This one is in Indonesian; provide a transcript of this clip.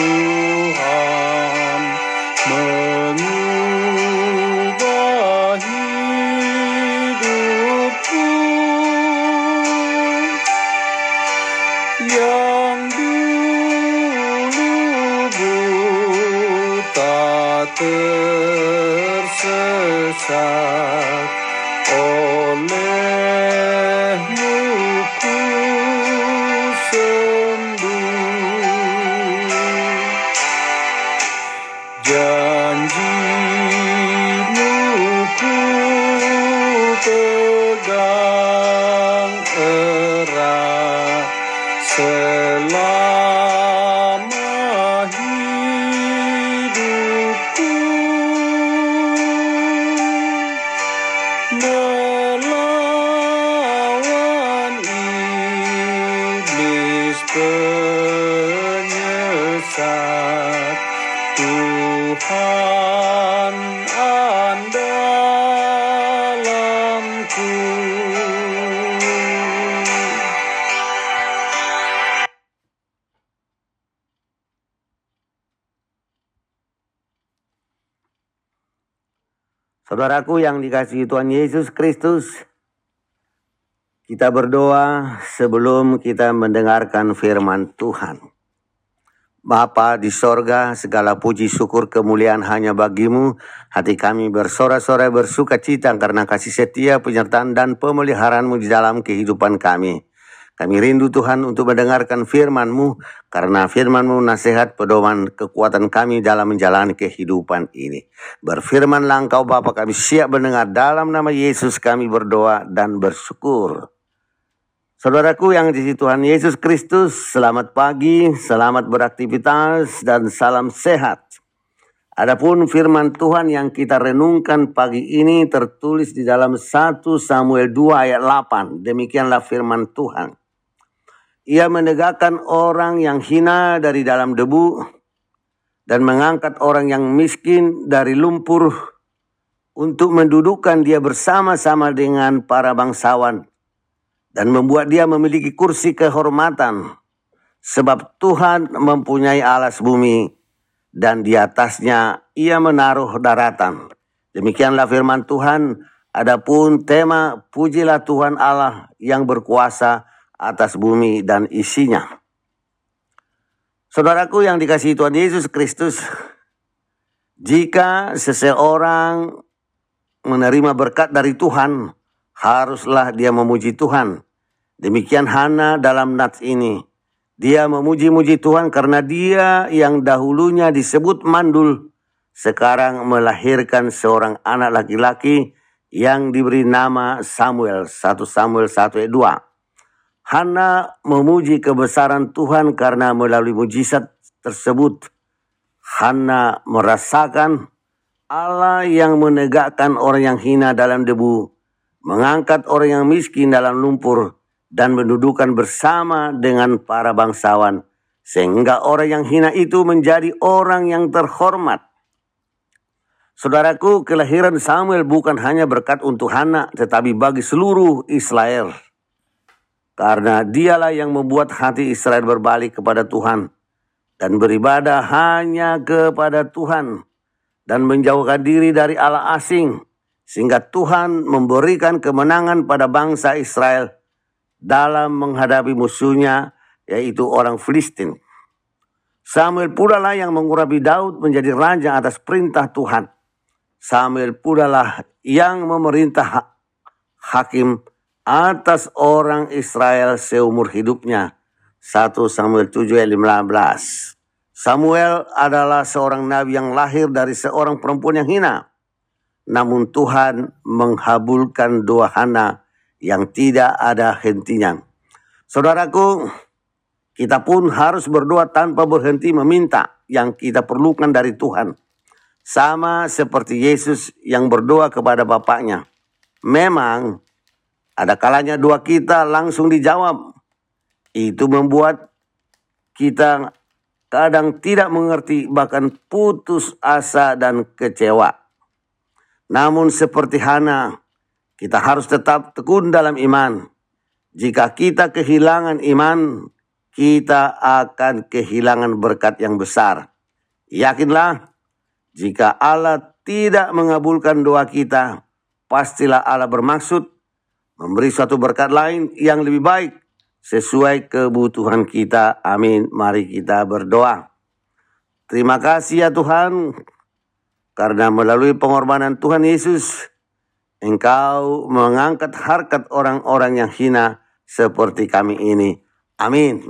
Tuhan mengubah hidupku. Yang dulu buta Saudaraku yang dikasihi Tuhan Yesus Kristus, kita berdoa sebelum kita mendengarkan firman Tuhan. Bapa di sorga, segala puji syukur kemuliaan hanya bagimu. Hati kami bersorak-sorai bersuka cita karena kasih setia, penyertaan dan pemeliharaanmu di dalam kehidupan kami. Kami rindu Tuhan untuk mendengarkan firman-Mu, karena firman-Mu nasihat pedoman kekuatan kami dalam menjalani kehidupan ini. Berfirmanlah Engkau Bapa kami siap mendengar dalam nama Yesus kami berdoa dan bersyukur. Saudaraku yang di Tuhan Yesus Kristus, selamat pagi, selamat beraktivitas, dan salam sehat. Adapun firman Tuhan yang kita renungkan pagi ini tertulis di dalam 1 Samuel 2 ayat 8. Demikianlah firman Tuhan. Ia menegakkan orang yang hina dari dalam debu dan mengangkat orang yang miskin dari lumpur untuk mendudukkan dia bersama-sama dengan para bangsawan dan membuat dia memiliki kursi kehormatan sebab Tuhan mempunyai alas bumi dan di atasnya ia menaruh daratan. Demikianlah firman Tuhan. Adapun tema pujilah Tuhan Allah yang berkuasa atas bumi dan isinya. Saudaraku yang dikasihi Tuhan Yesus Kristus, jika seseorang menerima berkat dari Tuhan, haruslah dia memuji Tuhan. Demikian Hana dalam nats ini. Dia memuji-muji Tuhan karena dia yang dahulunya disebut mandul, sekarang melahirkan seorang anak laki-laki yang diberi nama Samuel, 1 Samuel 1 ayat 2. Hana memuji kebesaran Tuhan karena melalui mujizat tersebut Hana merasakan Allah yang menegakkan orang yang hina dalam debu, mengangkat orang yang miskin dalam lumpur, dan mendudukan bersama dengan para bangsawan, sehingga orang yang hina itu menjadi orang yang terhormat. Saudaraku, kelahiran Samuel bukan hanya berkat untuk Hana, tetapi bagi seluruh Israel. Karena dialah yang membuat hati Israel berbalik kepada Tuhan dan beribadah hanya kepada Tuhan dan menjauhkan diri dari Allah asing sehingga Tuhan memberikan kemenangan pada bangsa Israel dalam menghadapi musuhnya yaitu orang Filistin. Samuel pula lah yang mengurapi Daud menjadi raja atas perintah Tuhan. Samuel pula lah yang memerintah hakim atas orang Israel seumur hidupnya 1 Samuel 7 ayat 15. Samuel adalah seorang nabi yang lahir dari seorang perempuan yang hina. Namun Tuhan menghabulkan doa Hana yang tidak ada hentinya. Saudaraku, kita pun harus berdoa tanpa berhenti meminta yang kita perlukan dari Tuhan. Sama seperti Yesus yang berdoa kepada Bapaknya. Memang ada kalanya doa kita langsung dijawab itu membuat kita kadang tidak mengerti bahkan putus asa dan kecewa. Namun seperti Hana, kita harus tetap tekun dalam iman. Jika kita kehilangan iman, kita akan kehilangan berkat yang besar. Yakinlah, jika Allah tidak mengabulkan doa kita, pastilah Allah bermaksud memberi suatu berkat lain yang lebih baik sesuai kebutuhan kita. Amin. Mari kita berdoa. Terima kasih ya Tuhan, karena melalui pengorbanan Tuhan Yesus, Engkau mengangkat harkat orang-orang yang hina seperti kami ini. Amin.